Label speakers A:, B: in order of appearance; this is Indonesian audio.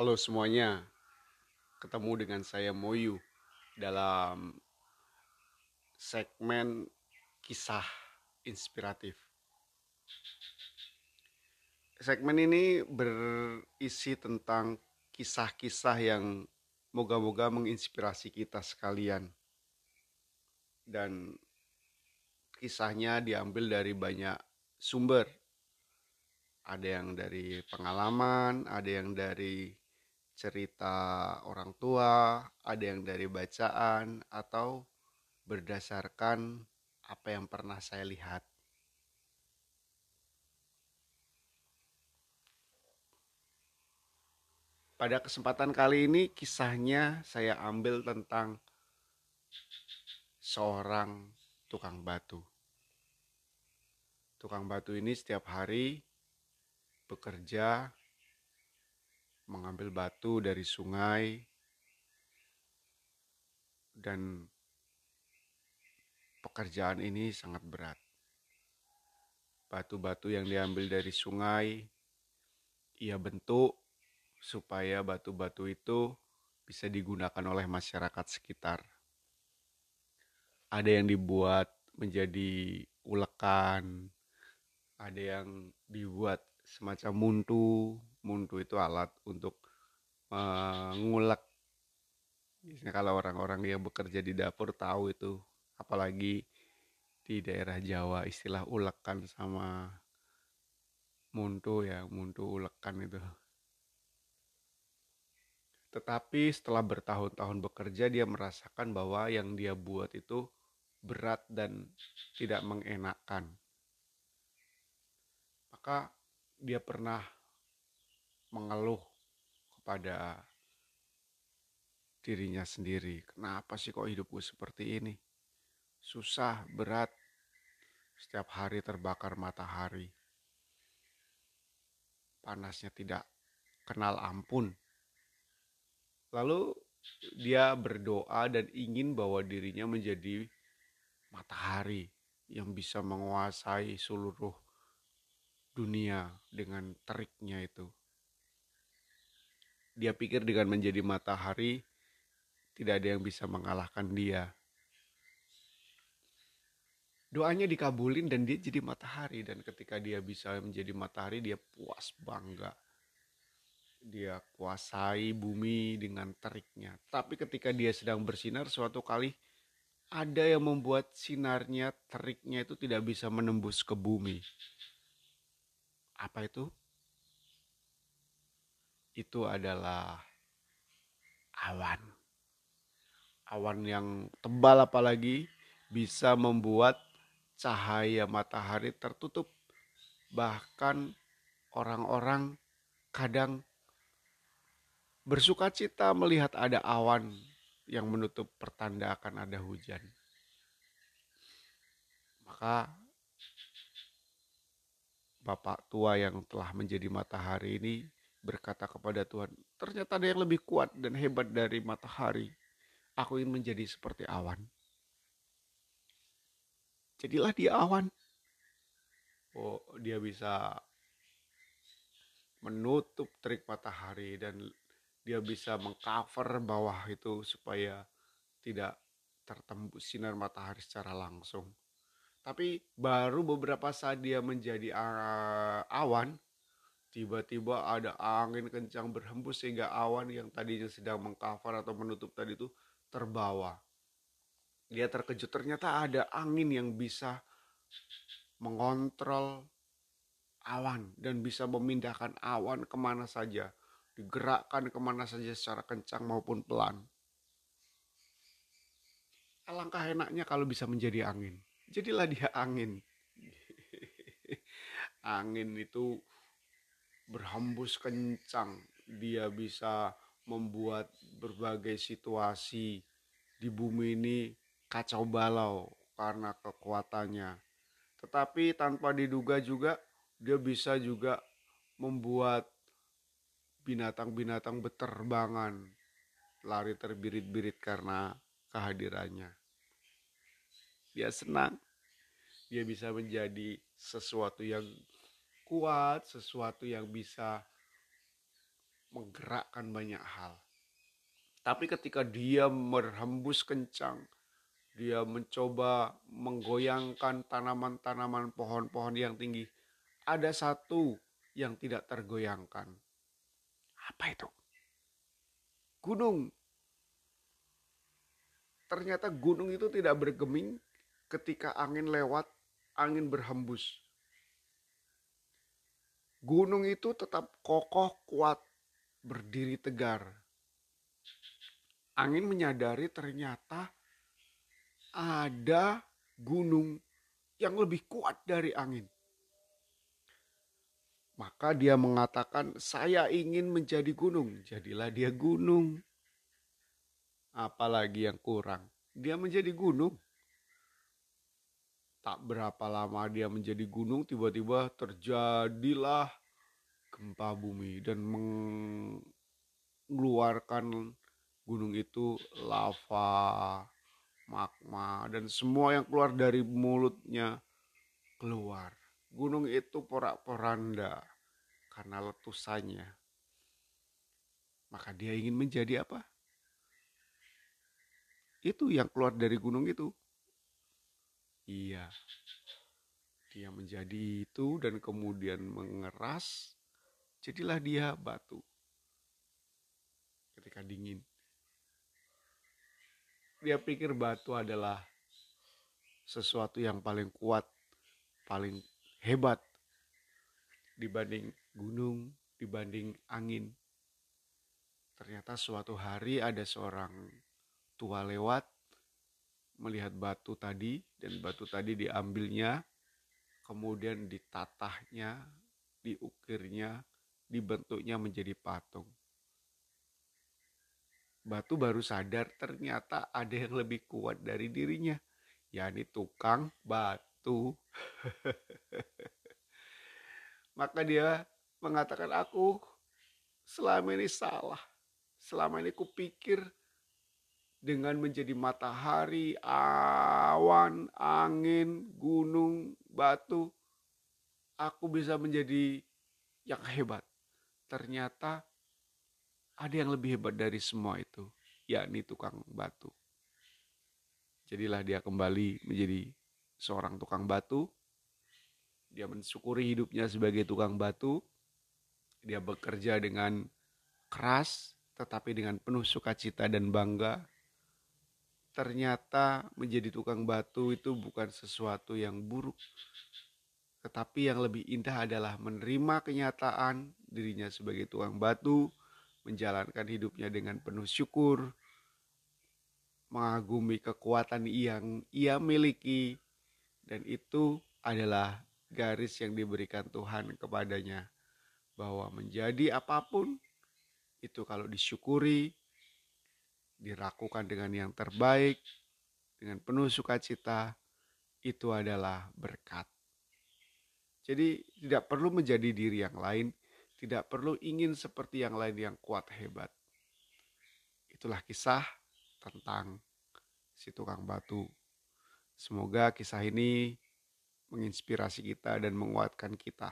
A: Halo semuanya, ketemu dengan saya Moyu dalam segmen kisah inspiratif. Segmen ini berisi tentang kisah-kisah yang moga-moga menginspirasi kita sekalian. Dan kisahnya diambil dari banyak sumber ada yang dari pengalaman, ada yang dari cerita orang tua, ada yang dari bacaan, atau berdasarkan apa yang pernah saya lihat. Pada kesempatan kali ini kisahnya saya ambil tentang seorang tukang batu. Tukang batu ini setiap hari bekerja mengambil batu dari sungai dan pekerjaan ini sangat berat. Batu-batu yang diambil dari sungai ia bentuk supaya batu-batu itu bisa digunakan oleh masyarakat sekitar. Ada yang dibuat menjadi ulekan, ada yang dibuat semacam muntu muntu itu alat untuk mengulek. Biasanya kalau orang-orang yang bekerja di dapur tahu itu apalagi di daerah Jawa istilah ulekan sama muntu ya muntu ulekan itu. Tetapi setelah bertahun-tahun bekerja dia merasakan bahwa yang dia buat itu berat dan tidak mengenakan maka dia pernah mengeluh kepada dirinya sendiri. Kenapa sih kok hidupku seperti ini? Susah, berat, setiap hari terbakar matahari. Panasnya tidak kenal ampun. Lalu dia berdoa dan ingin bahwa dirinya menjadi matahari yang bisa menguasai seluruh dunia dengan teriknya itu. Dia pikir dengan menjadi matahari tidak ada yang bisa mengalahkan dia. Doanya dikabulin dan dia jadi matahari dan ketika dia bisa menjadi matahari dia puas bangga. Dia kuasai bumi dengan teriknya. Tapi ketika dia sedang bersinar suatu kali ada yang membuat sinarnya, teriknya itu tidak bisa menembus ke bumi apa itu? Itu adalah awan. Awan yang tebal apalagi bisa membuat cahaya matahari tertutup. Bahkan orang-orang kadang bersuka cita melihat ada awan yang menutup pertanda akan ada hujan. Maka bapak tua yang telah menjadi matahari ini berkata kepada Tuhan, ternyata ada yang lebih kuat dan hebat dari matahari. Aku ingin menjadi seperti awan. Jadilah dia awan. Oh, dia bisa menutup terik matahari dan dia bisa mengcover bawah itu supaya tidak tertembus sinar matahari secara langsung. Tapi baru beberapa saat dia menjadi uh, awan, tiba-tiba ada angin kencang berhembus sehingga awan yang tadinya sedang mengcover atau menutup tadi itu terbawa. Dia terkejut ternyata ada angin yang bisa mengontrol awan dan bisa memindahkan awan ke mana saja, digerakkan ke mana saja secara kencang maupun pelan. Alangkah enaknya kalau bisa menjadi angin jadilah dia angin angin itu berhembus kencang. Dia bisa membuat berbagai situasi di bumi ini kacau balau karena kekuatannya. Tetapi tanpa diduga juga dia bisa juga membuat binatang-binatang berterbangan lari terbirit-birit karena kehadirannya. Dia senang. Dia bisa menjadi sesuatu yang kuat sesuatu yang bisa menggerakkan banyak hal. Tapi ketika dia merhembus kencang, dia mencoba menggoyangkan tanaman-tanaman pohon-pohon yang tinggi. Ada satu yang tidak tergoyangkan. Apa itu? Gunung. Ternyata gunung itu tidak bergeming ketika angin lewat, angin berhembus. Gunung itu tetap kokoh, kuat, berdiri tegar. Angin menyadari ternyata ada gunung yang lebih kuat dari angin. Maka dia mengatakan, "Saya ingin menjadi gunung." Jadilah dia gunung. Apalagi yang kurang, dia menjadi gunung. Tak berapa lama dia menjadi gunung, tiba-tiba terjadilah gempa bumi dan mengeluarkan gunung itu lava, magma, dan semua yang keluar dari mulutnya keluar. Gunung itu porak-poranda karena letusannya. Maka dia ingin menjadi apa? Itu yang keluar dari gunung itu Iya. Dia menjadi itu dan kemudian mengeras, jadilah dia batu. Ketika dingin. Dia pikir batu adalah sesuatu yang paling kuat, paling hebat dibanding gunung, dibanding angin. Ternyata suatu hari ada seorang tua lewat melihat batu tadi dan batu tadi diambilnya kemudian ditatahnya diukirnya dibentuknya menjadi patung. Batu baru sadar ternyata ada yang lebih kuat dari dirinya yakni tukang batu. Maka dia mengatakan aku selama ini salah. Selama ini kupikir dengan menjadi matahari, awan, angin, gunung, batu, aku bisa menjadi yang hebat. Ternyata ada yang lebih hebat dari semua itu, yakni tukang batu. Jadilah dia kembali menjadi seorang tukang batu. Dia mensyukuri hidupnya sebagai tukang batu. Dia bekerja dengan keras, tetapi dengan penuh sukacita dan bangga ternyata menjadi tukang batu itu bukan sesuatu yang buruk. Tetapi yang lebih indah adalah menerima kenyataan dirinya sebagai tukang batu, menjalankan hidupnya dengan penuh syukur, mengagumi kekuatan yang ia miliki, dan itu adalah garis yang diberikan Tuhan kepadanya. Bahwa menjadi apa pun, itu kalau disyukuri, dirakukan dengan yang terbaik, dengan penuh sukacita, itu adalah berkat. Jadi tidak perlu menjadi diri yang lain, tidak perlu ingin seperti yang lain yang kuat hebat. Itulah kisah tentang si tukang batu. Semoga kisah ini menginspirasi kita dan menguatkan kita